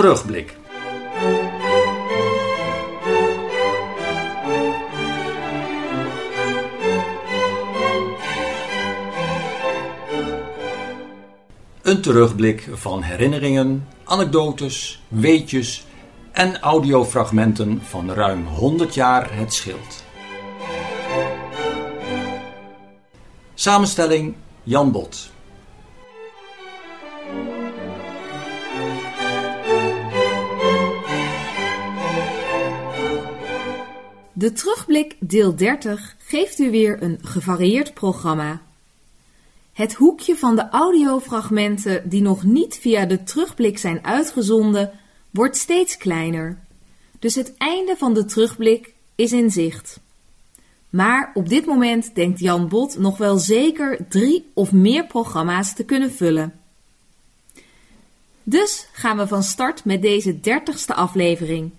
terugblik. Een terugblik van herinneringen, anekdotes, weetjes en audiofragmenten van ruim 100 jaar het schild. Samenstelling Jan Bot. De terugblik deel 30 geeft u weer een gevarieerd programma. Het hoekje van de audiofragmenten die nog niet via de terugblik zijn uitgezonden, wordt steeds kleiner. Dus het einde van de terugblik is in zicht. Maar op dit moment denkt Jan Bot nog wel zeker drie of meer programma's te kunnen vullen. Dus gaan we van start met deze dertigste aflevering.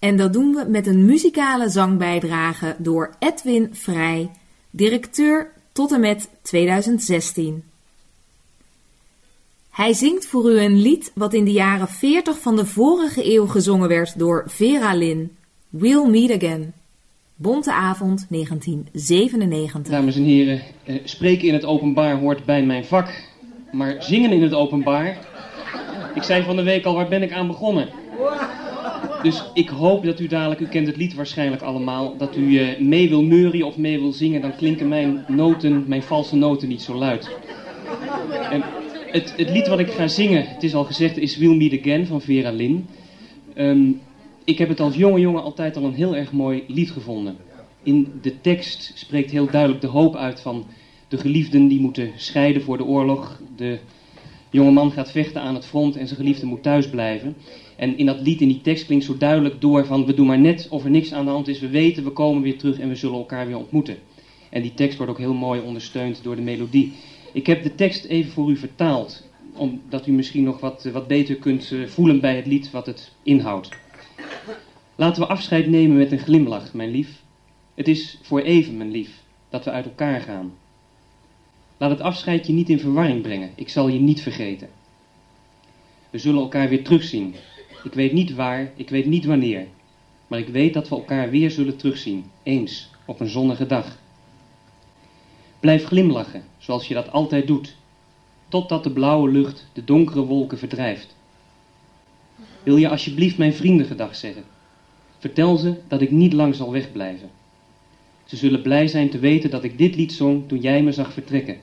En dat doen we met een muzikale zangbijdrage door Edwin Vrij, directeur tot en met 2016. Hij zingt voor u een lied wat in de jaren 40 van de vorige eeuw gezongen werd door Vera Lynn, We'll Meet Again. Bonte avond 1997. Dames en heren, eh, spreken in het openbaar hoort bij mijn vak, maar zingen in het openbaar. Ik zei van de week al, waar ben ik aan begonnen? Dus ik hoop dat u dadelijk, u kent het lied waarschijnlijk allemaal, dat u uh, mee wil neurien of mee wil zingen, dan klinken mijn noten, mijn valse noten niet zo luid. En het, het lied wat ik ga zingen, het is al gezegd, is We'll Meet Again van Vera Lynn. Um, ik heb het als jonge jongen altijd al een heel erg mooi lied gevonden. In de tekst spreekt heel duidelijk de hoop uit van de geliefden die moeten scheiden voor de oorlog. De jonge man gaat vechten aan het front en zijn geliefde moet thuis blijven. En in dat lied, in die tekst klinkt zo duidelijk door van we doen maar net of er niks aan de hand is. We weten, we komen weer terug en we zullen elkaar weer ontmoeten. En die tekst wordt ook heel mooi ondersteund door de melodie. Ik heb de tekst even voor u vertaald, omdat u misschien nog wat, wat beter kunt eh, voelen bij het lied wat het inhoudt. Laten we afscheid nemen met een glimlach, mijn lief. Het is voor even, mijn lief, dat we uit elkaar gaan. Laat het afscheid je niet in verwarring brengen. Ik zal je niet vergeten. We zullen elkaar weer terugzien. Ik weet niet waar, ik weet niet wanneer. Maar ik weet dat we elkaar weer zullen terugzien. Eens, op een zonnige dag. Blijf glimlachen, zoals je dat altijd doet. Totdat de blauwe lucht de donkere wolken verdrijft. Wil je alsjeblieft mijn vrienden gedag zeggen? Vertel ze dat ik niet lang zal wegblijven. Ze zullen blij zijn te weten dat ik dit lied zong toen jij me zag vertrekken.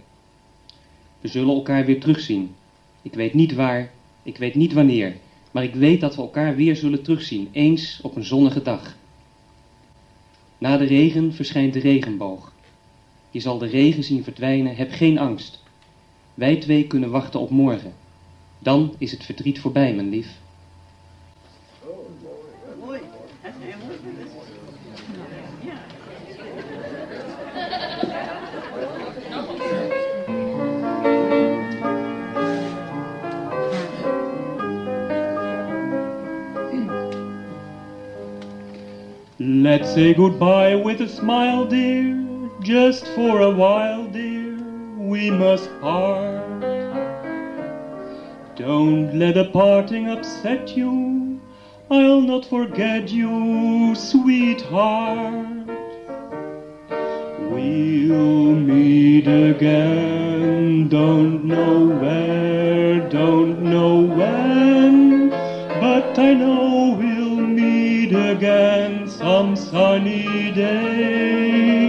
We zullen elkaar weer terugzien. Ik weet niet waar, ik weet niet wanneer, maar ik weet dat we elkaar weer zullen terugzien, eens op een zonnige dag. Na de regen verschijnt de regenboog. Je zal de regen zien verdwijnen, heb geen angst. Wij twee kunnen wachten op morgen. Dan is het verdriet voorbij, mijn lief. Let's say goodbye with a smile, dear, just for a while, dear, we must part. Don't let the parting upset you, I'll not forget you, sweetheart. We'll meet again, don't know where, don't know when, but I know sunny day.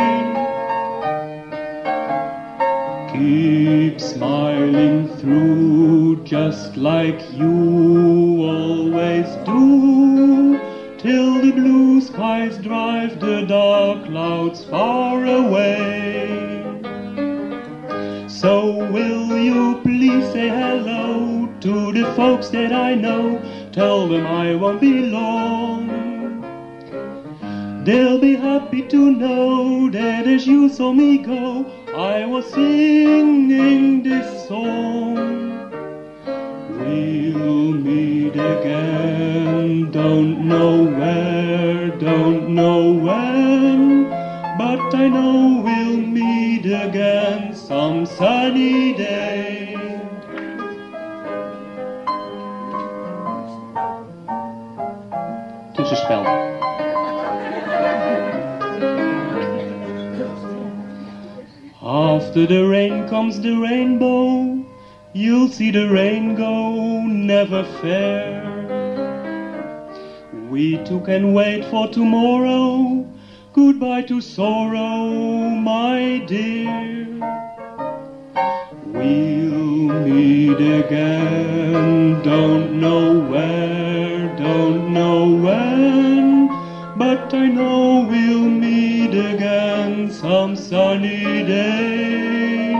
Keep smiling through just like you always do, till the blue skies drive the dark clouds far away. So will you please say hello to the folks that I know, tell them I won't be long. They'll be happy to know that as you saw me go, I was singing this song. We'll meet again, don't know where, don't know when, but I know we'll meet again some sunny day. spel. After the rain comes the rainbow, you'll see the rain go, never fair. We two can wait for tomorrow, goodbye to sorrow, my dear. We'll meet again, don't know where, don't know when, but I know we'll meet some sunny day.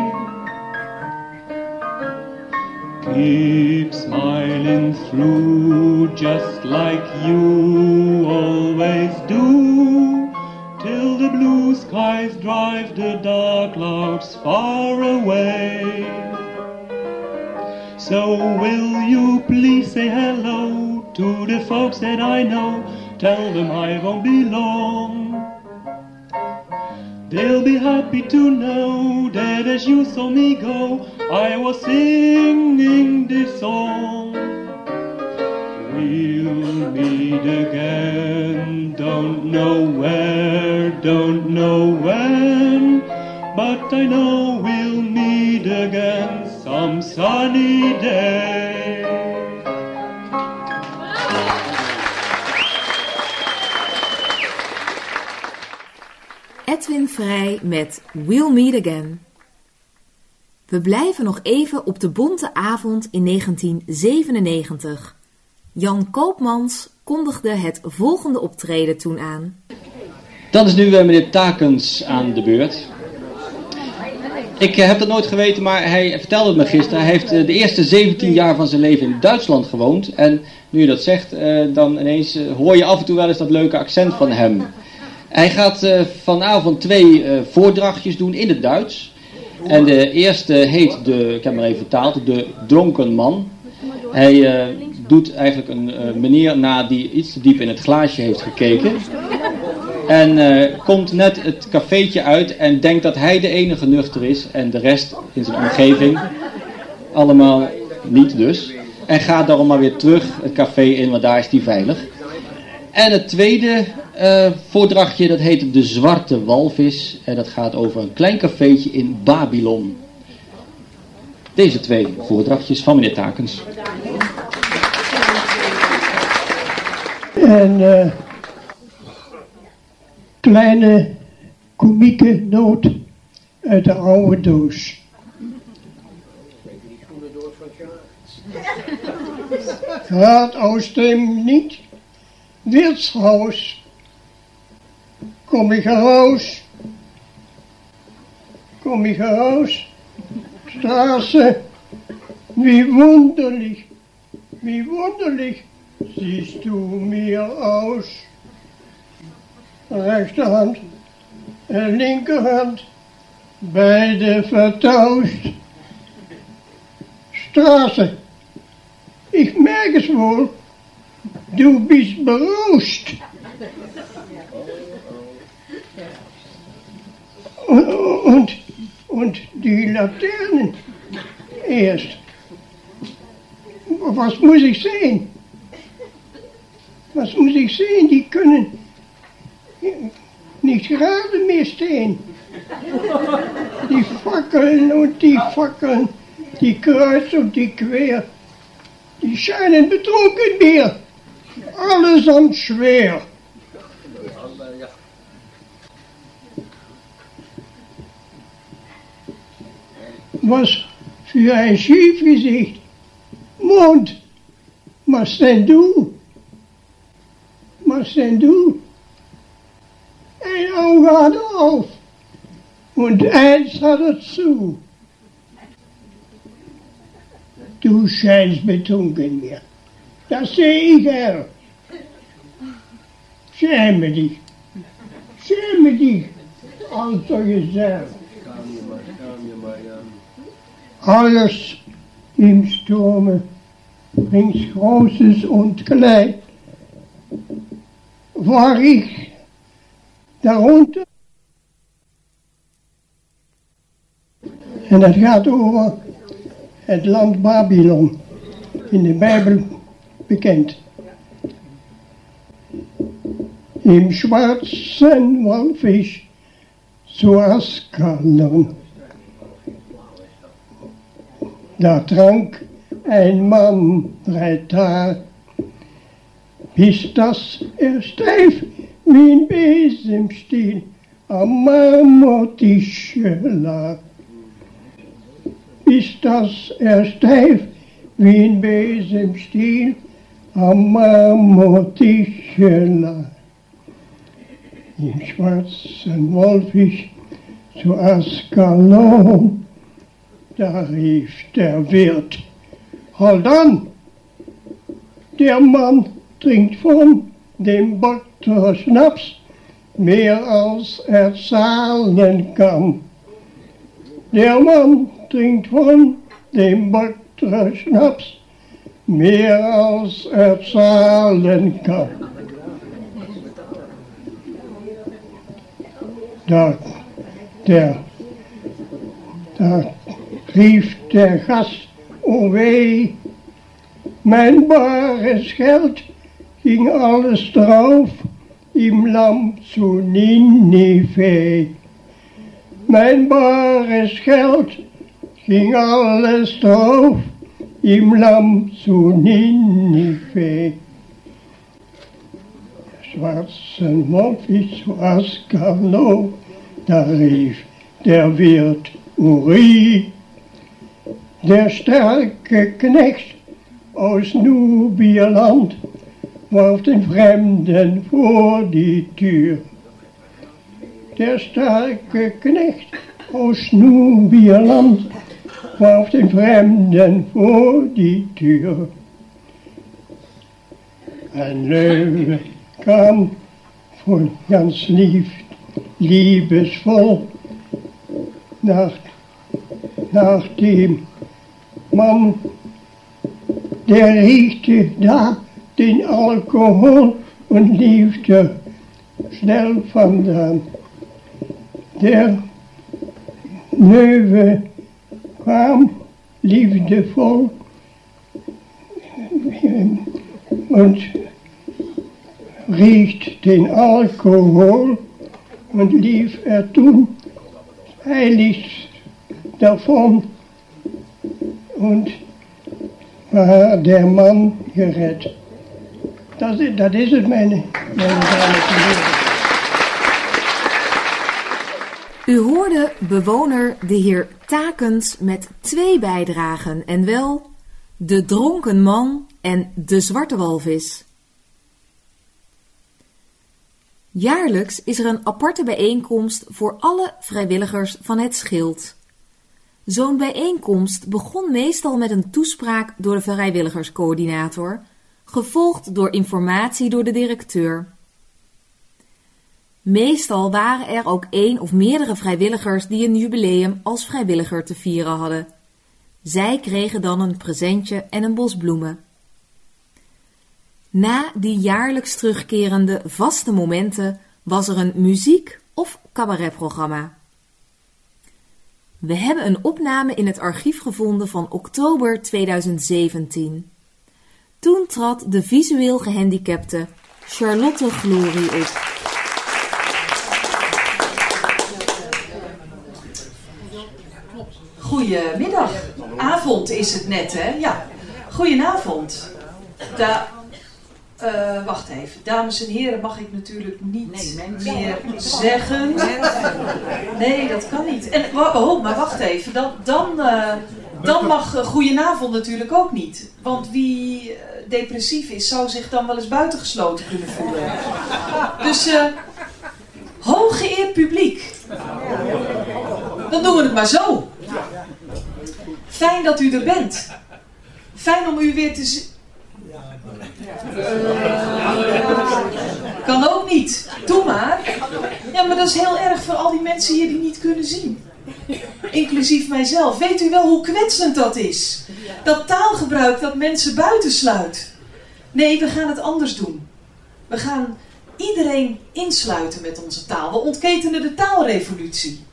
Keep smiling through just like you always do, till the blue skies drive the dark clouds far away. So will you please say hello to the folks that I know? Tell them I won't be long. They'll be happy to know that as you saw me go, I was singing this song. We'll meet again, don't know where, don't know when, but I know we'll meet again some sunny Vrij met We'll Meet Again. We blijven nog even op de bonte avond in 1997. Jan Koopmans kondigde het volgende optreden toen aan. Dan is nu uh, meneer Takens aan de beurt. Ik uh, heb dat nooit geweten, maar hij vertelde het me gisteren. Hij heeft uh, de eerste 17 jaar van zijn leven in Duitsland gewoond. En nu je dat zegt, dan ineens hoor je af en toe wel eens dat leuke accent van hem. Hij gaat uh, vanavond twee uh, voordrachtjes doen in het Duits. En de eerste heet, de, ik heb maar even vertaald, de dronken man. Hij uh, doet eigenlijk een meneer na die iets te diep in het glaasje heeft gekeken. En komt net het cafeetje uit en denkt dat hij de enige nuchter is. En de rest in zijn omgeving allemaal niet dus. En gaat daarom maar weer terug het café in, want daar is hij veilig. En het tweede uh, voordrachtje, dat heet De Zwarte Walvis. En dat gaat over een klein cafeetje in Babylon. Deze twee voordrachtjes van meneer Takens. En uh, kleine komieke noot uit de oude doos. Aus dem niet Wirtshaus kom ich heraus, kom ich heraus, Straße, wie wunderlich, wie wunderlich. Siehst du mir aus. Rechte Hand, äh, linke Hand, beide vertauscht. Straße, ich merke es wohl, du bist berauscht. Und, und die Laternen erst. Was muss ich sehen? Was muss ich sehen? Die können nicht gerade mehr stehen. Die Fackeln und die Fackeln, die kreuz und die quer, die scheinen betrunken mir. Allesamt schwer. Was für ein Schiefgesicht. Mond, was denn du? Was denn du? Ein Auge hat auf und eins hat er zu. Du scheinst betrunken mir. Das sehe ich, Herr. Schäme dich. Schäme dich, alter Gesell. Alles im Sturme, rings Großes und Klein, war ich darunter. En dat gaat over het land Babylon, in de Bijbel bekend. im schwarzen Walfisch zu Askalon. Da trank ein Mann drei Tage, bis das er steif wie ein Besenstiel am Marmortische lag. Bis das er steif wie ein Besenstiel am Marmortische lag. Im schwarzen Wolfisch zu Askalon, da rief der Wirt, halt an, der Mann trinkt von dem Bottrop Schnaps mehr als er zahlen kann. Der Mann trinkt von dem Bottrop Schnaps mehr als er zahlen kann. Da, der, da rief der Gast, o weh, mijn bares geld ging alles drauf im Land zu Ninive. Mijn bares geld ging alles drauf im Land zu Ninive. Schwarzen Wolfisch zu Ascalon, da rief der Wirt Uri, der starke Knecht aus Nubierland warf den Fremden vor die Tür. Der starke Knecht aus Nubierland warf den Fremden vor die Tür. Ein Löwe kam von ganz lieb, liebesvoll nach, nach dem Mann der riechte da den Alkohol und liefte schnell vandaan. Der Löwe kwam liefdevol und riecht den Alkohol und lief er toen eilig davon und war der Mann gered. Dat is, is het, mijn, mijn en. U hoorde bewoner de heer Takens met twee bijdragen en wel De Dronken Man en De Zwarte Walvis. Jaarlijks is er een aparte bijeenkomst voor alle vrijwilligers van het Schild. Zo'n bijeenkomst begon meestal met een toespraak door de vrijwilligerscoördinator, gevolgd door informatie door de directeur. Meestal waren er ook één of meerdere vrijwilligers die een jubileum als vrijwilliger te vieren hadden. Zij kregen dan een presentje en een bos bloemen. Na die jaarlijks terugkerende vaste momenten was er een muziek- of cabaretprogramma. We hebben een opname in het archief gevonden van oktober 2017. Toen trad de visueel gehandicapte Charlotte Glory op. Goedemiddag. Avond is het net, hè? Ja. Goedenavond. Da eh, wacht even. Dames en heren mag ik natuurlijk niet meer zeggen. Nee, dat kan niet. En, oh, maar wacht even. Dan, dan, eh, dan mag uh, goedenavond natuurlijk ook niet. Want wie depressief is, zou zich dan wel eens buitengesloten kunnen voelen. Dus, hooggeëerd publiek. Dan doen we het maar zo. Fijn dat u er bent. Fijn om u weer te zien. Kan ook niet. Doe maar. Ja, maar dat is heel erg voor al die mensen hier die niet kunnen zien. Inclusief mijzelf. Weet u wel hoe kwetsend dat is? Dat taalgebruik dat mensen buitensluit. Nee, we gaan het anders doen. We gaan iedereen insluiten met onze taal. We ontketenen de taalrevolutie.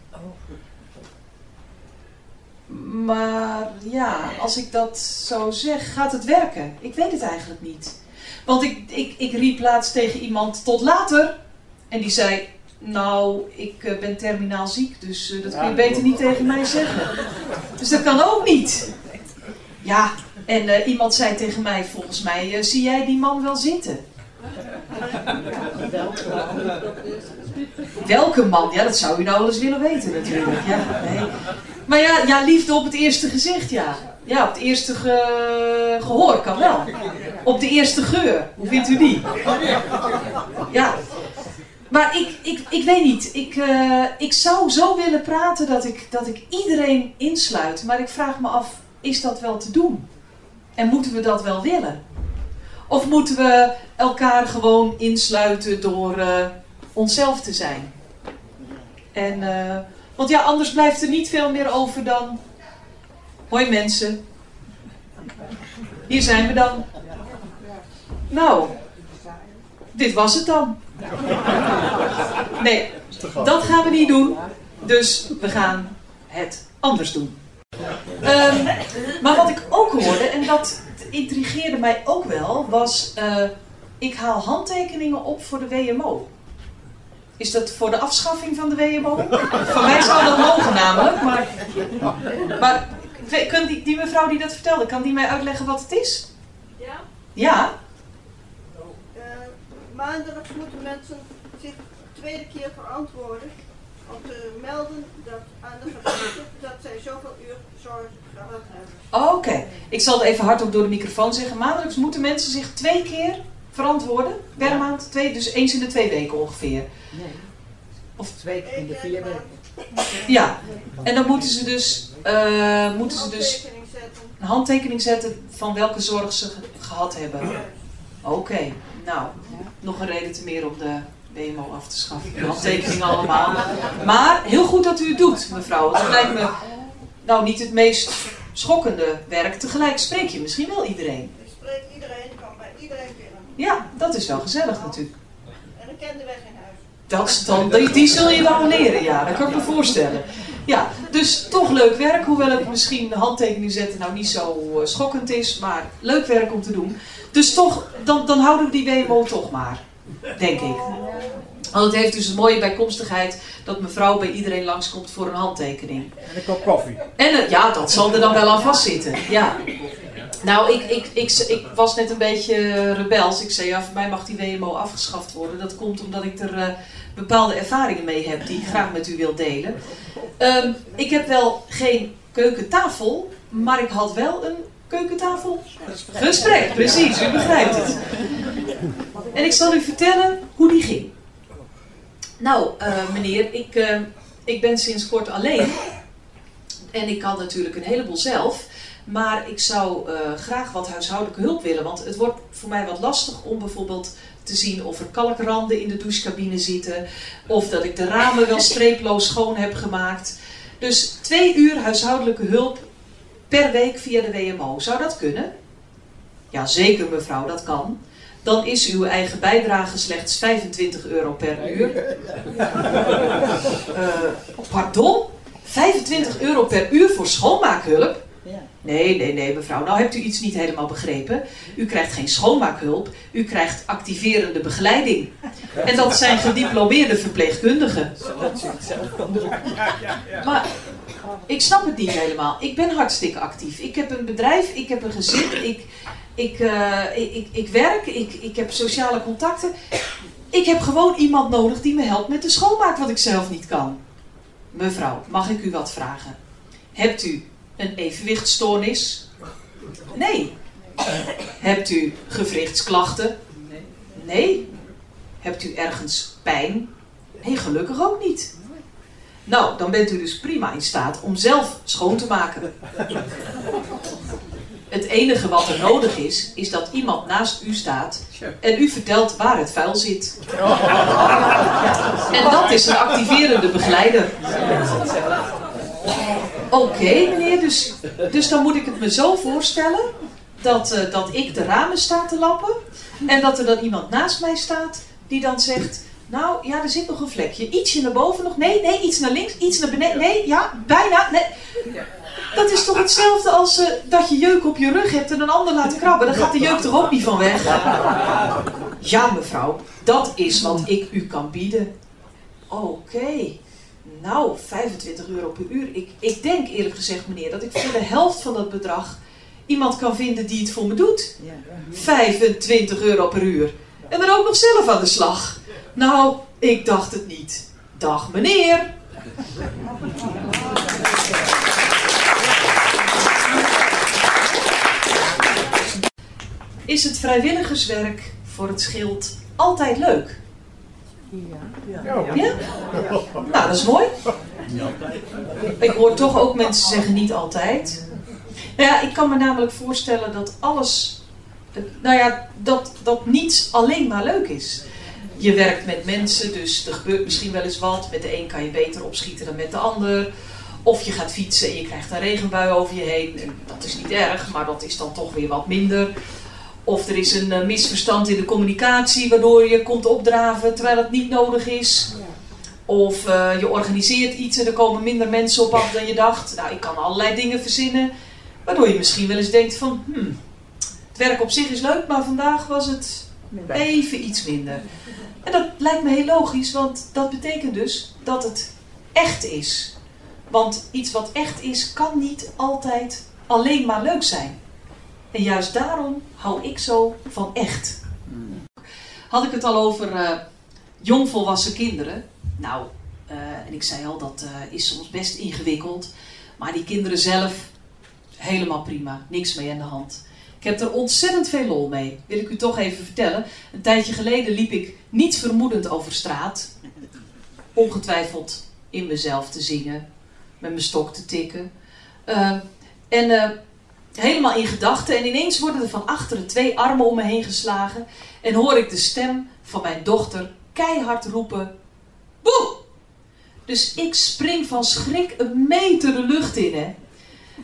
Maar ja, als ik dat zo zeg, gaat het werken? Ik weet het eigenlijk niet. Want ik, ik, ik riep laatst tegen iemand tot later. En die zei, nou, ik eh, ben terminaal ziek, dus eh, dat kun je beter niet tegen mij zeggen. Dus dat kan ook niet. Ja, en eh, iemand zei tegen mij, volgens mij zie jij die man wel zitten. Welke man? Ja, dat zou u nou wel eens willen weten natuurlijk. Ja, nee. Maar ja, ja, liefde op het eerste gezicht, ja. Ja, op het eerste ge- gehoor kan wel. Op de eerste geur. Hoe vindt u die? Ja. Maar ik, ik, ik weet niet. Ik, eh, ik zou zo willen praten dat ik, dat ik iedereen insluit. Maar ik vraag me af, is dat wel te doen? En moeten we dat wel willen? Of moeten we elkaar gewoon insluiten door eh, onszelf te zijn? En, eh, want ja, anders blijft er niet veel meer over dan... Hoi mensen. Hier zijn we dan. Nou, dit was het dan. Nee, dat gaan we niet doen. Dus we gaan het anders doen. Ehm, maar wat ik ook hoorde, en dat intrigeerde mij ook wel, was... eh, ik haal handtekeningen op voor de WMO. Is dat voor de afschaffing van de WMO? Voor mij zou dat mogen namelijk, maar... Maar kan die, die mevrouw die dat vertelde, kan die mij uitleggen wat het is? Ja, Ja? eh, maandelijks moeten mensen zich tweede keer verantwoorden om te melden dat aan de gemeente dat zij zoveel uur zorg gehad hebben. Oké. Ik zal het even hardop door de microfoon zeggen. Maandelijks moeten mensen zich twee keer verantwoorden. Per maand. Twee, dus eens in de twee weken ongeveer. Of Twee keer in de vier weken. Ja. En dan moeten ze dus, eh, moeten ze dus Handtekening een handtekening zetten van welke zorg ze ge- gehad hebben. Oké. Nou, nog een reden te meer om de WMO af te schaffen. De handtekeningen allemaal. Maar heel goed dat u het doet, mevrouw. Het lijkt me nou niet het meest schokkende werk. Tegelijk spreek je misschien wel iedereen. Ik spreek iedereen, kan bij iedereen binnen. Ja, dat is wel gezellig natuurlijk. En ik ken de weg in huis. Dat is dan, die, die zul je dan leren, ja, dat kan ik me voorstellen. Ja, dus toch leuk werk, hoewel het misschien de handtekening zetten nou niet zo eh, schokkend is, maar leuk werk om te doen. Dus toch, dan, dan houden we die WMO toch maar, denk ik. Want het heeft dus een mooie bijkomstigheid dat mevrouw bij iedereen langskomt voor een handtekening. En een kop koffie. En ja, dat zal er dan wel aan vastzitten. Ja. Nou, ik, ik, ik, ik was net een beetje rebels. Ik zei, ja, voor mij mag die WMO afgeschaft worden. Dat komt omdat ik er eh, bepaalde ervaringen mee heb die ik graag met u wil delen. Ehm, ik heb wel geen keukentafel, maar ik had wel een keukentafel gesprek. Precies, u begrijpt het. En ik zal u vertellen hoe die ging. Nou, eh, meneer, ik, eh, ik ben sinds kort alleen. En ik kan natuurlijk een heleboel zelf. Maar ik zou eh, graag wat huishoudelijke hulp willen. Want het wordt voor mij wat lastig om bijvoorbeeld te zien of er kalkranden in de douchecabine zitten. Of dat ik de ramen wel streeploos schoon heb gemaakt. Dus twee uur huishoudelijke hulp per week via de WMO. Zou dat kunnen? Ja, zeker mevrouw, dat kan. Dan is uw eigen bijdrage slechts 25 euro per uur. Eh, pardon? 25 euro per uur voor schoonmaakhulp? Nee, nee, nee, mevrouw. Nou hebt u iets niet helemaal begrepen. U krijgt geen schoonmaakhulp. U krijgt activerende begeleiding. En dat zijn gediplomeerde verpleegkundigen. Zodat je het zelf kan doen. Maar ik snap het niet helemaal. Ik ben hartstikke actief. Ik heb een bedrijf, ik heb een gezin, ik, ik, eh, ik, ik, ik werk, ik, ik heb sociale contacten. Ik heb gewoon iemand nodig die me helpt met de schoonmaak wat ik zelf niet kan. Mevrouw, mag ik u wat vragen? Hebt u een evenwichtstoornis? Nee. Hebt u gewrichtsklachten? Nee. Hebt u ergens pijn? Nee, gelukkig ook niet. Nou, dan bent u dus prima in staat om zelf schoon te maken. Het enige wat er nodig is, is dat iemand naast u staat en u vertelt waar het vuil zit. En dat is een activerende begeleider. Oké, meneer, dus, dus dan moet ik het me zo voorstellen dat, eh, dat ik de ramen sta te lappen en dat er dan iemand naast mij staat die dan zegt: Nou ja, er zit nog een vlekje. Ietsje naar boven nog. Nee, nee, iets naar links, iets naar beneden. Nee, ja, bijna. Nee. Dat is toch hetzelfde als eh, dat je jeuk op je rug hebt en een ander laat krabben. Dan gaat de jeuk toch ook niet van weg? Ja, mevrouw, dat is wat ik u kan bieden. Oké. Nou, 25 euro per uur. Ik, ik denk eerlijk gezegd, meneer, dat ik voor de helft van dat bedrag iemand kan vinden die het voor me doet. 25 euro per uur. En dan ook nog zelf aan de slag. Nou, ik dacht het niet. Dag meneer. Is het vrijwilligerswerk voor het schild altijd leuk? Ja? Nou, dat is mooi. Ik hoor toch ook mensen zeggen niet altijd. Nou ja, ik kan me namelijk voorstellen dat alles, nou ja, dat, dat niets alleen maar leuk is. Je werkt met mensen, dus er gebeurt misschien wel eens wat. Met de een kan je beter opschieten dan met de ander. Of je gaat fietsen en je krijgt een regenbui over je heen. En dat is niet erg, maar dat is dan toch weer wat minder. Of er is een eh, misverstand in de communicatie waardoor je komt opdraven terwijl het niet nodig is. Of eh, je organiseert iets en er komen minder mensen op af dan je dacht. Nou, ik kan allerlei dingen verzinnen. Waardoor je misschien wel eens denkt van, hmm, het werk op zich is leuk, maar vandaag was het even iets minder. En dat lijkt me heel logisch, want dat betekent dus dat het echt is. Want iets wat echt is, kan niet altijd alleen maar leuk zijn. En juist daarom hou ik zo van echt. Had ik het al over uh, jongvolwassen kinderen? Nou, uh, en ik zei al, dat uh, is soms best ingewikkeld. Maar die kinderen zelf, helemaal prima. Niks mee aan de hand. Ik heb er ontzettend veel lol mee. Wil ik u toch even vertellen. Een tijdje geleden liep ik niet vermoedend over straat. Ongetwijfeld in mezelf te zingen. Met mijn stok te tikken. En helemaal in gedachten. En ineens worden er van achteren twee armen om me heen geslagen. En hoor ik de stem van mijn dochter keihard roepen: Boe! Dus ik spring van schrik een meter de lucht in. Hè?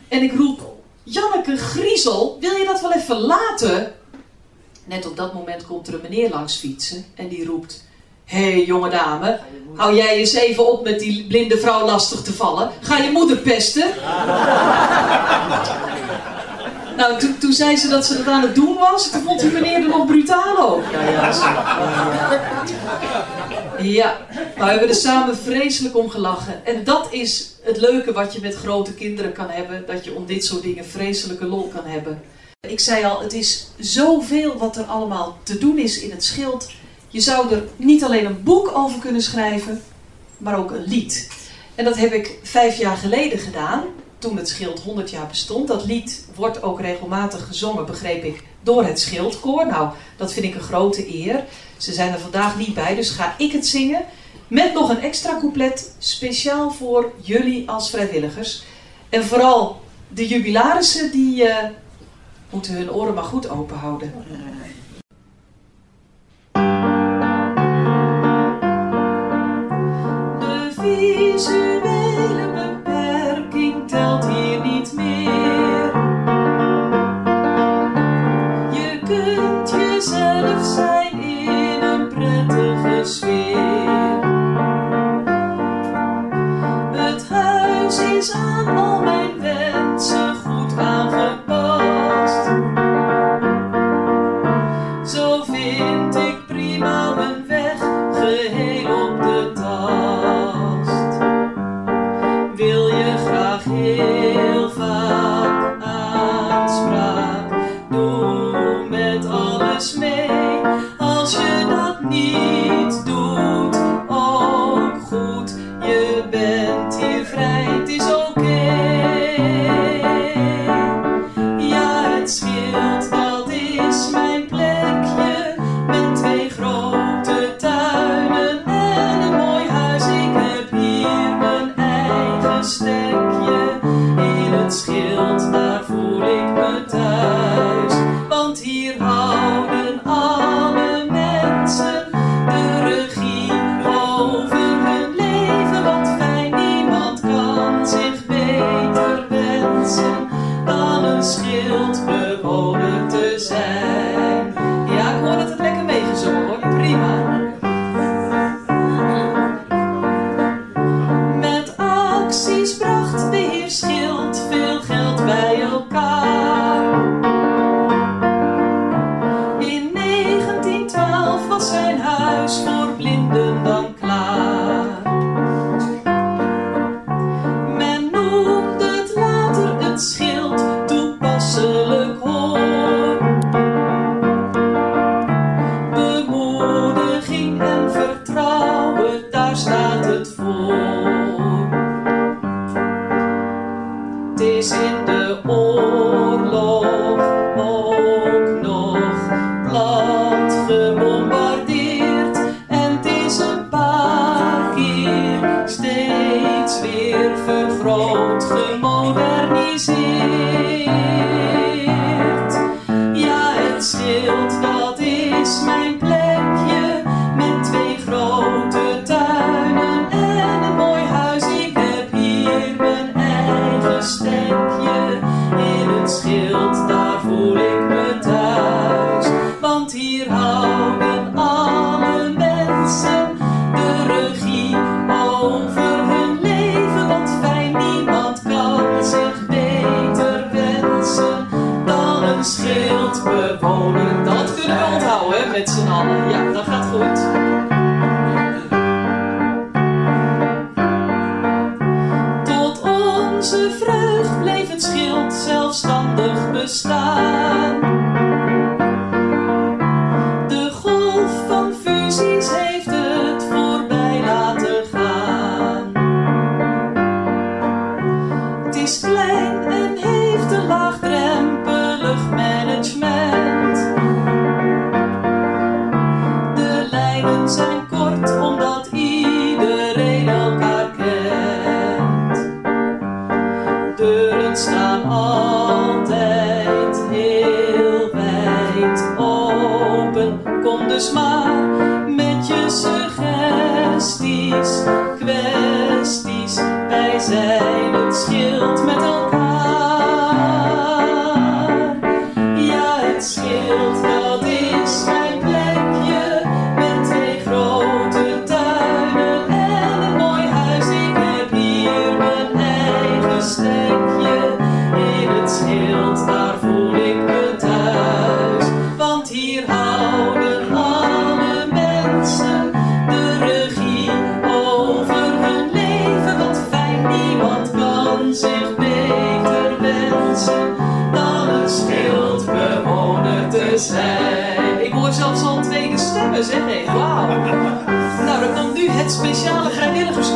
En ik roep: Janneke Griezel, wil je dat wel even laten? Net op dat moment komt er een meneer langs fietsen en die roept: Hé hey, jonge dame, hou jij eens even op met die blinde vrouw lastig te vallen. Ga je moeder pesten? Nou, toen, toen zei ze dat ze dat aan het doen was. Toen vond die meneer er nog brutaal ook. Ja, ja, zo. ja, maar we hebben er samen vreselijk om gelachen. En dat is het leuke wat je met grote kinderen kan hebben. Dat je om dit soort dingen vreselijke lol kan hebben. Ik zei al, het is zoveel wat er allemaal te doen is in het schild. Je zou er niet alleen een boek over kunnen schrijven, maar ook een lied. En dat heb ik vijf jaar geleden gedaan toen het Schild 100 jaar bestond. Dat lied wordt ook regelmatig gezongen, begreep ik, door het Schildkoor. Nou, dat vind ik een grote eer. Ze zijn er vandaag niet bij, dus ga ik het zingen. Met nog een extra couplet speciaal voor jullie als vrijwilligers. En vooral de jubilarissen, die uh, moeten hun oren maar goed open houden. De Het huis is aan al mijn wensen goed aangepast. Zo vind ik zeggen. Wauw. Nou, dan kan nu het speciale vrijwilligers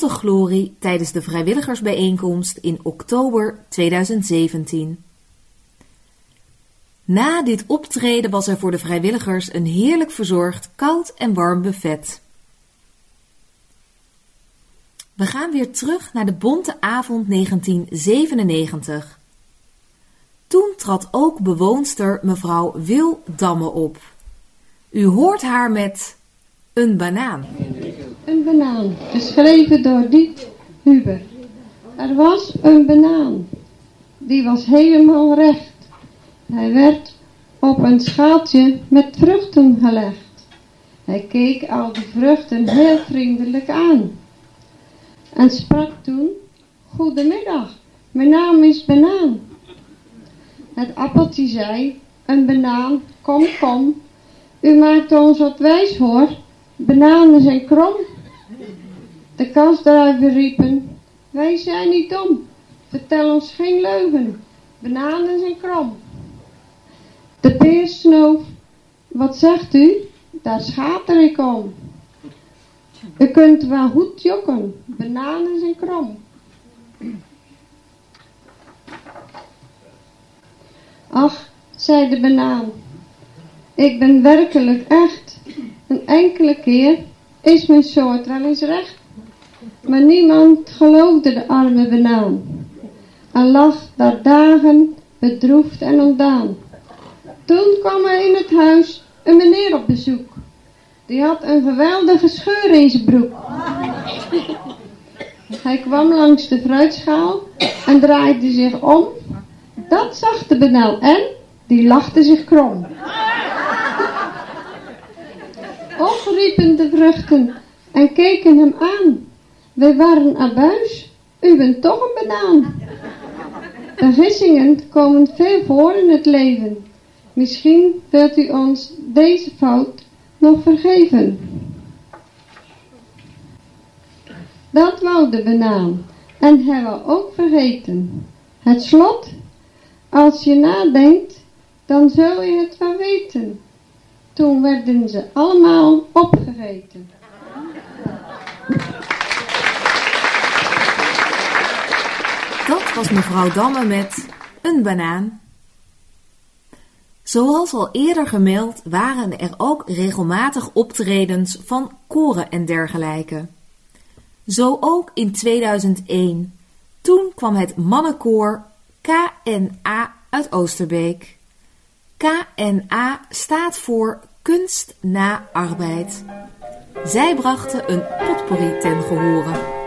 de glorie tijdens de vrijwilligersbijeenkomst in oktober 2017. Na dit optreden was er voor de vrijwilligers een heerlijk verzorgd koud en warm buffet. We gaan weer terug naar de bonte avond 1997. Toen trad ook bewoonster mevrouw Wil Damme op. U hoort haar met een banaan een banaan, geschreven door Diet Huber. Er was een banaan, die was helemaal recht. Hij werd op een schaaltje met vruchten gelegd. Hij keek al de vruchten heel vriendelijk aan en sprak toen, Goedemiddag, mijn naam is Banaan. Het appeltje zei, een banaan, kom, kom, u maakt ons wat wijs hoor, bananen zijn krom de kansdruiven riepen, wij zijn niet dom, vertel ons geen leugen, bananen zijn krom. De peer snoof, wat zegt u, daar schater ik om. U kunt wel goed jokken, bananen zijn krom. Ach, zei de banaan, ik ben werkelijk echt. Een enkele keer is mijn soort wel eens recht. Maar niemand geloofde de arme banaan. En lag daar dagen bedroefd en ontdaan. Toen kwam er in het huis een meneer op bezoek. Die had een geweldige scheur in zijn broek. Hij kwam langs de fruitschaal en draaide zich om. Dat zag de benel en die lachte zich krom. Och, riepen de vruchten en keken hem aan. Wij waren abuis, u bent toch een banaan. Vergissingen komen veel voor in het leven. Misschien wilt u ons deze fout nog vergeven. Dat wou de banaan en hij wou ook vergeten. Het slot, als je nadenkt, dan zul je het wel weten. Toen werden ze allemaal opgegeten. Was mevrouw Damme met een banaan. Zoals al eerder gemeld waren er ook regelmatig optredens van koren en dergelijke. Zo ook in 2001. Toen kwam het mannenkoor KNA uit Oosterbeek. KNA staat voor Kunst na Arbeid. Zij brachten een potpourri ten gehore.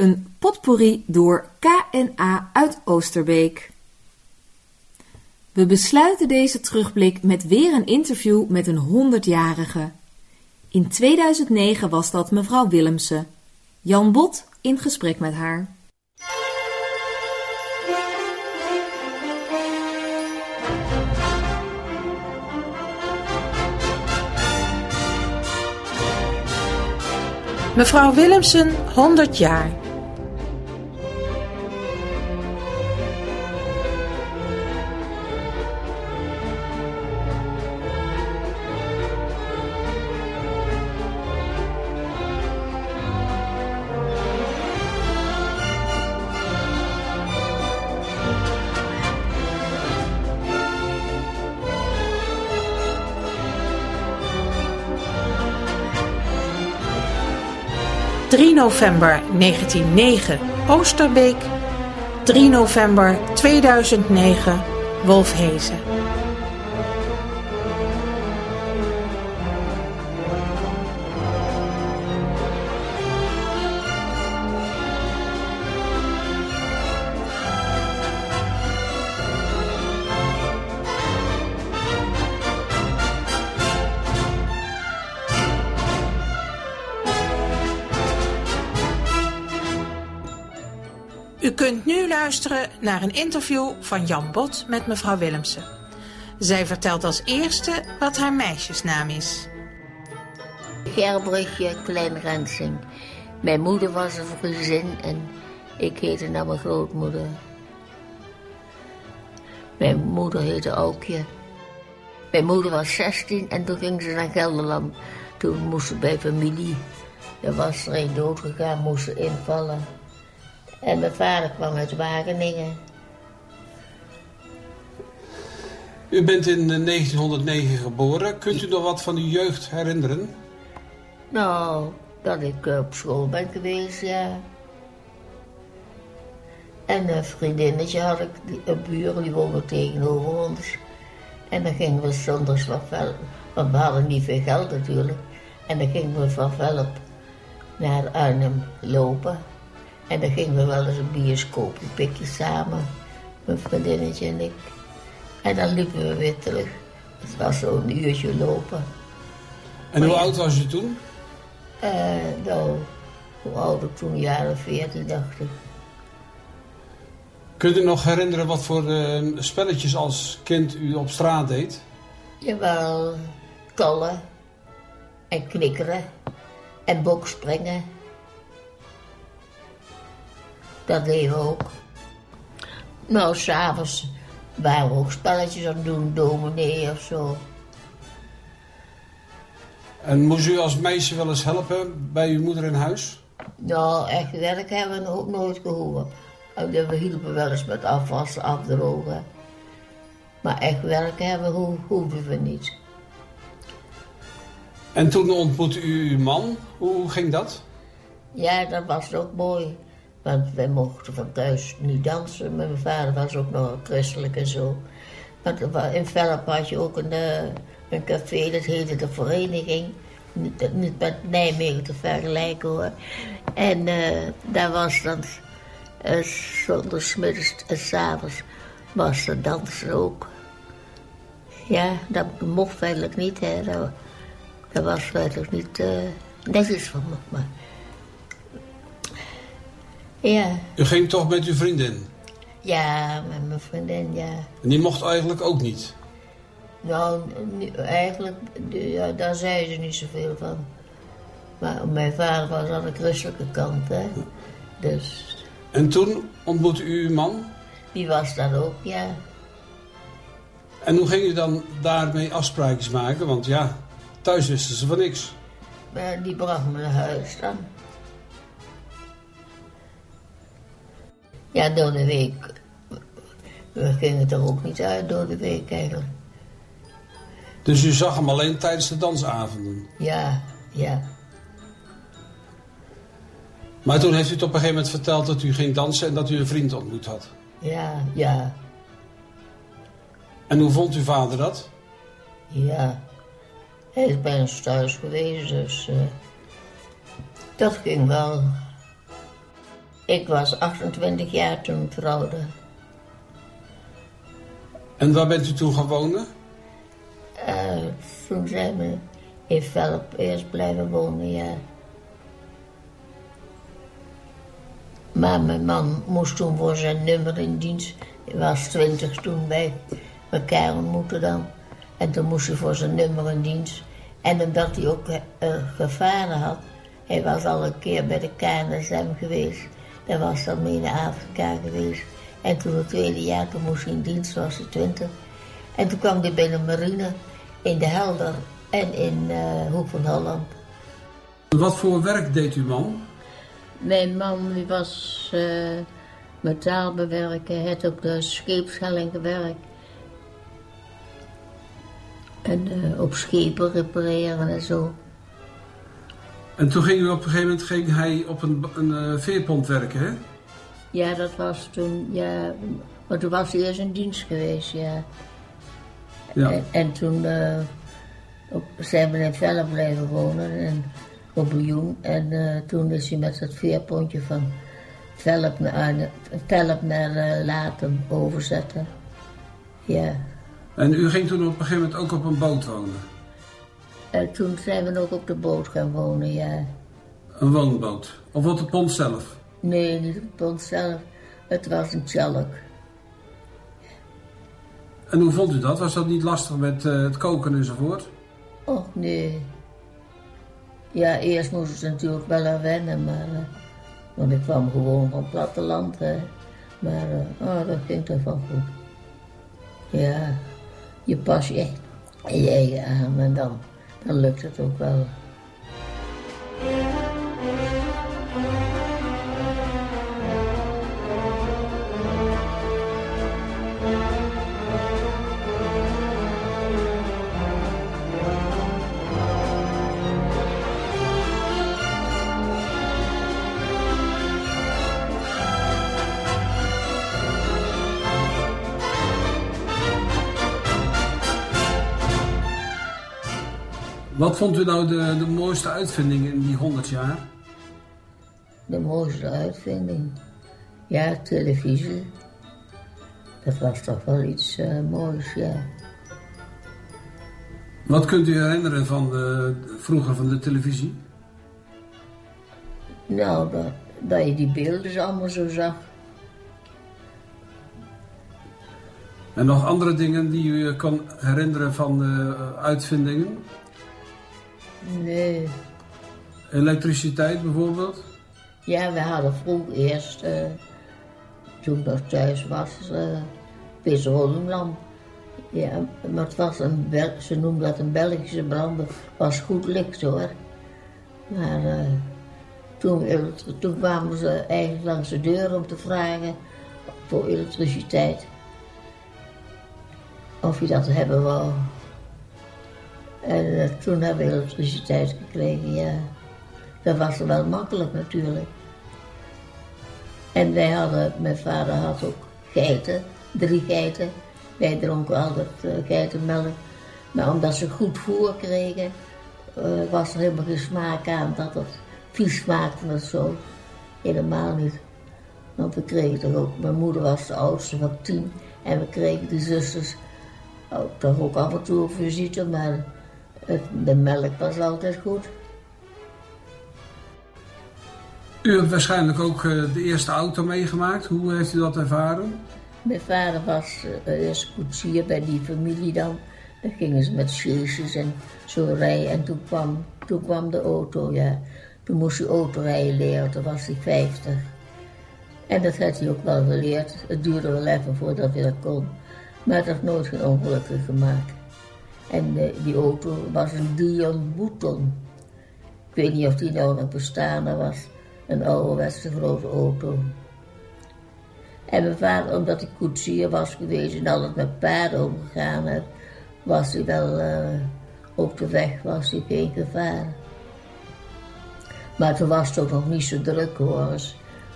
Een potpourri door KNA uit Oosterbeek. We besluiten deze terugblik met weer een interview met een 100-jarige. In 2009 was dat mevrouw Willemsen. Jan Bot in gesprek met haar. Mevrouw Willemsen, 100 jaar. November 1909 Oosterbeek... ...3 november 2009 Wolfhezen. Luisteren naar een interview van Jan Bot met mevrouw Willemsen. Zij vertelt als eerste wat haar meisjesnaam is. Gerbrugje Klein Rensing. Mijn moeder was een Friesin en ik heette naar mijn grootmoeder. Mijn moeder heette Aukje. Mijn moeder was 16 en toen ging ze naar Gelderland. Toen moest ze bij familie. Er was er een doodgegaan, moest ze invallen. En mijn vader kwam uit Wageningen. U bent in eh, 1909 geboren. Kunt u nog wat van uw jeugd herinneren? Nou, dat ik eh, op school ben geweest, ja. En een vriendinnetje had ik, een buur, die woonde tegenover ons. En dan gingen we zondags van Velp, want we hadden niet veel geld natuurlijk. En dan gingen we van Velp naar Arnhem lopen. En dan gingen we wel eens een bioscoopje pikken samen, mijn vriendinnetje en ik. En dan liepen we weer terug. Het was zo'n uurtje lopen. En hoe oud was u toen? Eh, nou, hoe oud ik toen, jaren 14 dacht ik. Kunt u nog herinneren wat voor eh, spelletjes als kind u op straat deed? Jawel, kallen en knikkeren en bokspringen. Dat deden we ook. Nou, s'avonds waren we ook spelletjes aan het doen, dominee of zo. En moest u als meisje wel eens helpen bij uw moeder in huis? Nou, echt werk hebben we ook nooit gehoord. En We hielpen wel eens met afwassen, afdrogen. Maar echt werk hebben ho- hoeven we niet. En toen ontmoette u uw man. Hoe ging dat? Ja, dat was ook mooi. Want wij mochten van thuis niet dansen. Mijn vader was ook nog christelijk en zo. Want wa- in Velp had je ook een, eh, een café, dat heette de Vereniging. Niet, niet met Nijmegen te vergelijken hoor. En eh, daar was dan uh, zondagsmiddags en s'avonds was er dansen ook. Ja, dat mocht feitelijk niet. Hè. Dat, was feitelijk niet eh, netjes van me. Maar ja, U ging toch met uw vriendin? ja, met mijn vriendin, ja. En die mocht eigenlijk ook niet. Nou, eigenlijk, ja, daar zei ze niet zoveel van. Maar mijn vader was aan de christelijke kant, hè. Dus En toen ontmoette u uw man. die was dat ook, ja. En hoe ging u dan daarmee afspraakjes maken? Want ja, thuis wisten ze van niks. Die bracht me naar huis dan. Ja, door de week. We gingen er ook niet uit door de week eigenlijk. Dus u zag hem alleen tijdens de dansavonden. Ja, ja. Maar toen heeft u het op een gegeven moment verteld dat u ging dansen en dat u een vriend ontmoet had. Ja, ja, En hoe vond uw vader dat? ja. Hij is bij ons thuis geweest, dus eh, dat ging wel. Ik was 28 jaar toen ik trouwde. En waar bent u toen gaan wonen? Eh, toen zijn we in Velp eerst blijven wonen, ja. Maar mijn man moest toen voor zijn nummer in dienst. Hij was twintig toen wij elkaar ontmoetten dan. En toen moest hij voor zijn nummer in dienst. En omdat hij ook uh, gevaren had. Hij was al een keer bij de KNSM geweest. Hij was dan mee naar Afrika geweest. En toen het tweede jaar, toen moest hij in dienst, was hij twintig. En toen kwam hij bij de marine in de Helder en in uh, Hoek van Holland. Wat voor werk deed uw man? Mijn man die was uh, metaalbewerker, hij had op de scheepshelling gewerkt. En uh, op schepen repareren en zo. En toen ging u op een gegeven moment ging hij op een, een uh, veerpont werken, hè? Ja, dat was toen, ja. Maar toen was hij eerst in dienst geweest, ja. ja. En, en toen uh, op, zijn we in Velle blijven wonen, en, op Bouillon. En uh, toen is hij met dat veerpontje van Velp naar, Velp naar Latem overzetten. Ja. En u ging toen op een gegeven moment ook op een boot wonen? En toen zijn we ook op de boot gaan wonen, ja. Een woonboot? Of op de pont zelf? Nee, niet op de pont zelf. Het was een tjalk. En hoe vond u dat? Was dat niet lastig met uh, het koken enzovoort? Och, nee. Ja, eerst moest ze natuurlijk wel aan wennen, maar... Uh, want ik kwam gewoon van het platteland, hè. Maar oh, dat ging toch wel goed. Ja, je pas je je eigen aan en dan, dan lukt het ook wel. Wat vond u nou de, de mooiste uitvinding in die 100 jaar? De mooiste uitvinding? Ja, televisie. Dat was toch wel iets uh, moois, ja. Wat kunt u herinneren van de, vroeger van de televisie? Nou, dat, dat je die beelden allemaal zo zag. En nog andere dingen die u kan herinneren van de uitvindingen? Nee. Elektriciteit bijvoorbeeld? Ja, we hadden vroeger eerst, uh, toen ik nog thuis was, uh, petroleumlamp. Ja, maar het was een, Bel ze noemden dat een Belgische brander, was goed licht hoor. Maar uh, toen, toen kwamen ze eigenlijk langs de deur om te vragen voor elektriciteit. Of je dat hebben wou. En uh, toen hebben we elektriciteit gekregen, ja. Dat was wel makkelijk natuurlijk. En wij hadden, mijn vader had ook geiten, drie geiten. Wij dronken altijd uh, geitenmelk. Maar omdat ze goed voer kregen, uh, was er helemaal geen smaak aan dat het vies smaakte of zo. Helemaal niet. Want we kregen toch ook, mijn moeder was de oudste van tien. En we kregen die zusters ook, toch ook af en toe op visite, maar de melk was altijd goed. U hebt waarschijnlijk ook de eerste auto meegemaakt. Hoe heeft u dat ervaren? Mijn vader was uh, eerst koetsier bij die familie dan. Dan gingen ze met sjeesjes en zo rijden. En toen kwam, toen kwam de auto, ja. Toen moest hij autorijden leren, toen was hij 50. En dat had hij ook wel geleerd. Het duurde wel even voordat hij dat kon. Maar het heeft nooit geen ongelukken gemaakt. En uh, die auto was een Dion Bouton. Ik weet niet of die nou nog bestaan was. Een ouderwetse grote auto. En mijn vader, omdat hij koetsier was geweest en altijd met paarden omgegaan heeft, was hij wel uh, op de weg, was hij geen gevaar. Maar toen was het ook nog niet zo druk hoor,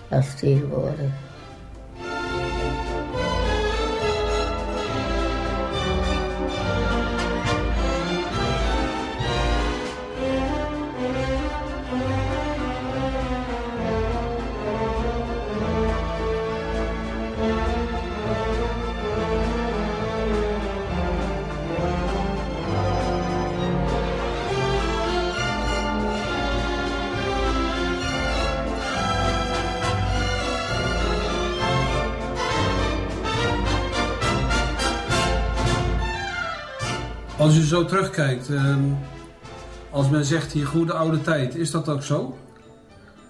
als tegenwoordig. Als u zo terugkijkt, ehm, als men zegt hier goede oude tijd, is dat ook zo?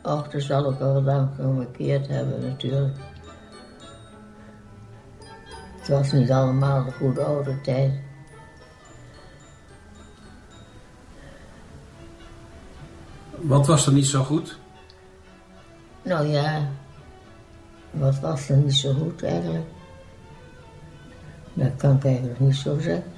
Och, dat zal ook wel lang gemarkeerd hebben natuurlijk. Het was niet allemaal de goede oude tijd. Wat was er niet zo goed? Nou ja, wat was er niet zo goed eigenlijk? Dat kan ik eigenlijk niet zo zeggen.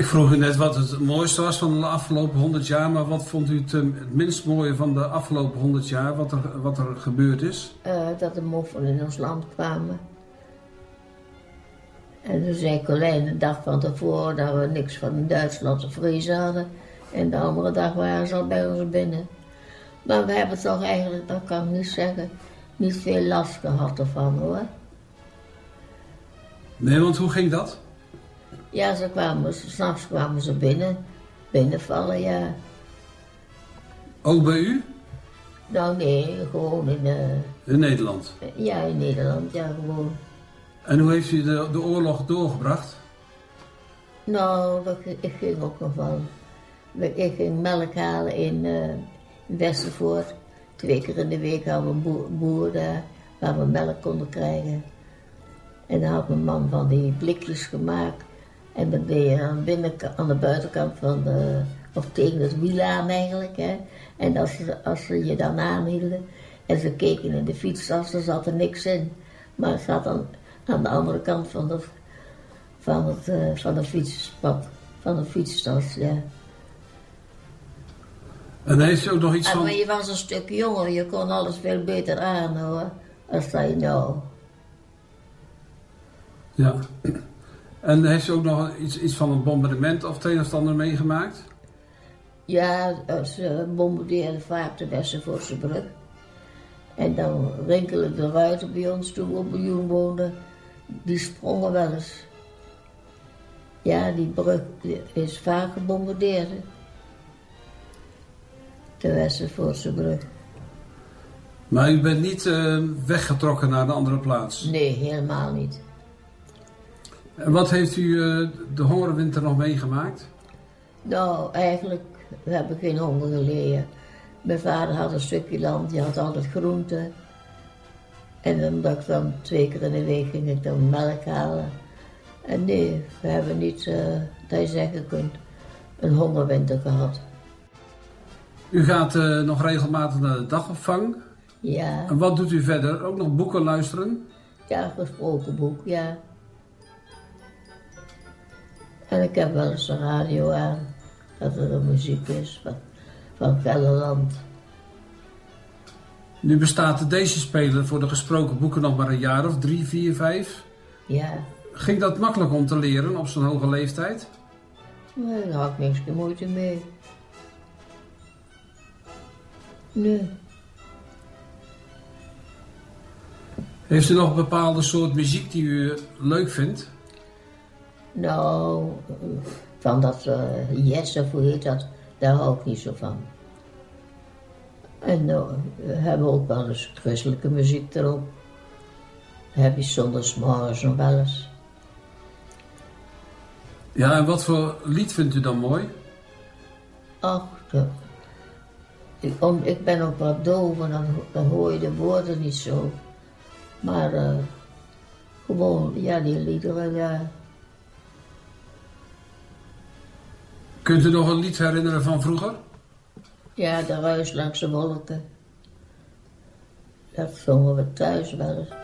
Ik vroeg u net wat het mooiste was van de afgelopen 100 jaar, maar wat vond u het, eh, het minst mooie van de afgelopen 100 jaar, wat er, wat er gebeurd is? Eh, dat de moffen in ons land kwamen. En toen zei Colijn de dag van tevoren dat we niks van Duitsland te vriezen hadden. En de andere dag waren ze al bij ons binnen. Maar we hebben toch eigenlijk, dat kan ik niet zeggen, niet veel last gehad ervan hoor. Nee, want hoe ging dat? Ja, ze kwamen, s'nachts kwamen ze binnen, binnenvallen, ja. Ook bij u? Nou nee, gewoon in, eh, In Nederland. ja, in Nederland, ja gewoon. En hoe heeft u de, de oorlog doorgebracht? Nou, dat, ik ging ook nog wel. Ik ging melk halen in eh Westervoort. Twee keer in de week hadden we een boer, boer daar waar we melk konden krijgen. En dan had mijn man van die blikjes gemaakt. En dan deed je aan de, binnenkant, aan de buitenkant van de, of tegen het wiel aan eigenlijk. Hè. En als ze, als ze je dan aanhielden en ze keken in de fietstas, dan zat er niks in. Maar het zat dan aan de andere kant van de, van het, eh, van de fietspad, van de fietstas, ja. En heeft ook nog iets En van... maar je was een stuk jonger, je kon alles veel beter aan hoor, als dat je nou. Ja. En heeft u ook nog iets, iets van een bombardement of het een of ander meegemaakt? Ja, ze bombardeerden vaak de Westervoortse brug. En dan rinkelen de ruiten bij ons toen we op Miljoen woonden, die sprongen wel eens. Ja, die brug is vaak gebombardeerd. hè. De Westervoortse brug. Maar u bent niet eh, weggetrokken naar een andere plaats. Nee, helemaal niet. En wat heeft u eh, de hongerwinter nog meegemaakt? Nou, eigenlijk we hebben geen honger geleden. Mijn vader had een stukje land, die had altijd groenten. En omdat ik dan twee keer in de week ging ik dan melk halen. En nee, we hebben niet, eh, dat je zeggen kunt, een hongerwinter gehad. U gaat eh, nog regelmatig naar de dagopvang. Ja, En wat doet u verder? Ook nog boeken luisteren? ja, gesproken boek, ja. En ik heb wel eens de radio aan, dat er een muziek is van, van Gelderland. Nu bestaat deze speler voor de gesproken boeken nog maar een jaar of drie, vier, vijf. Ja, Ging dat makkelijk om te leren op zo'n hoge leeftijd? nee, daar had ik niks de moeite mee. Nee. Heeft u nog een bepaalde soort muziek die u leuk vindt? Nou, van dat uh, Yes of hoe heet dat, daar hou ik niet zo van. En nou, we hebben ook wel eens christelijke muziek erop. Dat heb je zondagsmorgens nog wel eens. Ja, en wat voor lied vindt u dan mooi? Ach, dat- ik, om, ik ben ook wat doof en dan, dan hoor je de woorden niet zo. Maar eh, gewoon, ja, die liederen, ja. Kunt u nog een lied herinneren van vroeger? Ja, de ruis langs de wolken. Dat zongen we thuis wel eens.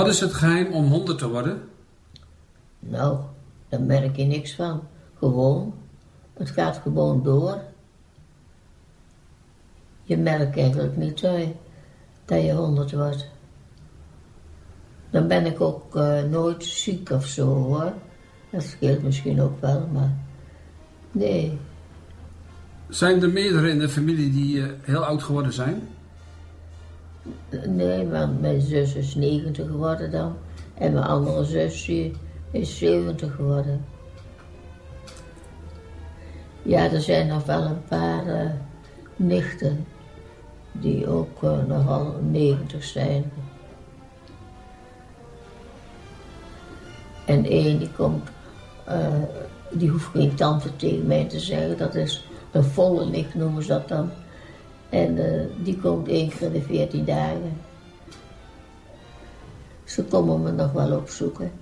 Wat is het geheim om 100 te worden? Nou, daar merk je niks van. Gewoon. Het gaat gewoon door. Je merkt eigenlijk niet dat je, dat je 100 wordt. Dan ben ik ook eh, nooit ziek of zo hoor. Dat scheelt misschien ook wel, maar nee. Zijn er meerdere in de familie die eh, heel oud geworden zijn? Nee, want mijn zus is 90 geworden dan. En mijn andere zusje is 70 geworden. Ja, er zijn nog wel een paar eh, nichten die ook eh, nogal 90 zijn. En één die komt, eh, die hoeft geen tante tegen mij te zeggen, dat is een volle nicht noemen ze dat dan. En eh, die komt één keer de 14 dagen. Ze komen me nog wel opzoeken.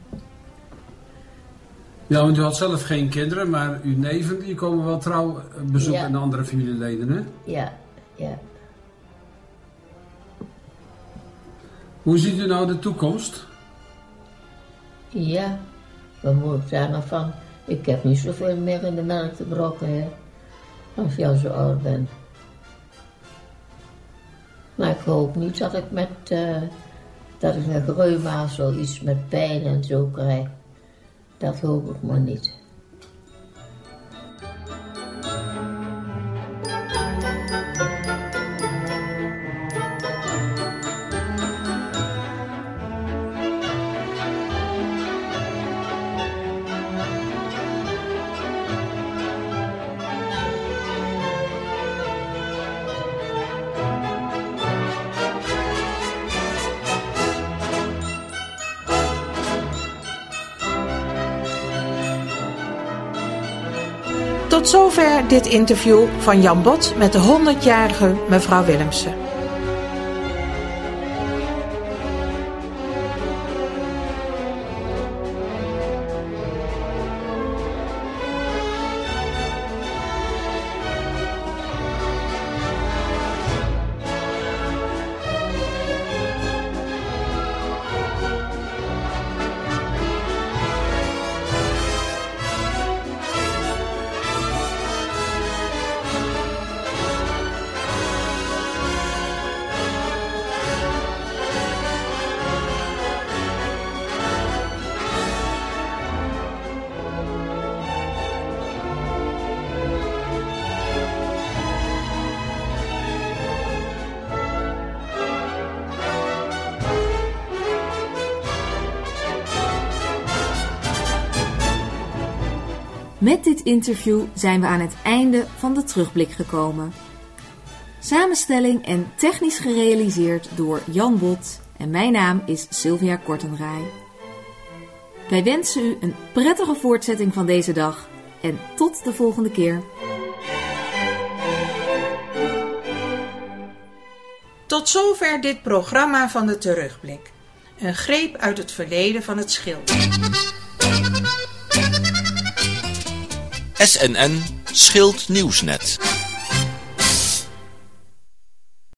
Ja, want u had zelf geen kinderen, maar uw neven die komen wel trouw eh, bezoeken Ja. en andere familieleden, hè? Ja, ja. Hoe ziet u nou de toekomst? Ja, wat moet ik daar nou van? Ik heb niet zoveel meer in de melk te brokken, hè. Als je al zo oud bent. Maar ik hoop niet dat ik met, eh, dat ik met reuma zoiets met pijn en zo krijg. Dat hoop ik maar niet. Zover dit interview van Jan Bot met de 100-jarige mevrouw Willemsen. Interview zijn we aan het einde van de terugblik gekomen. Samenstelling en technisch gerealiseerd door Jan Bot en mijn naam is Sylvia Kortenraai. Wij wensen u een prettige voortzetting van deze dag en tot de volgende keer. Tot zover dit programma van de terugblik. Een greep uit het verleden van het schild. SNN Schild Nieuwsnet.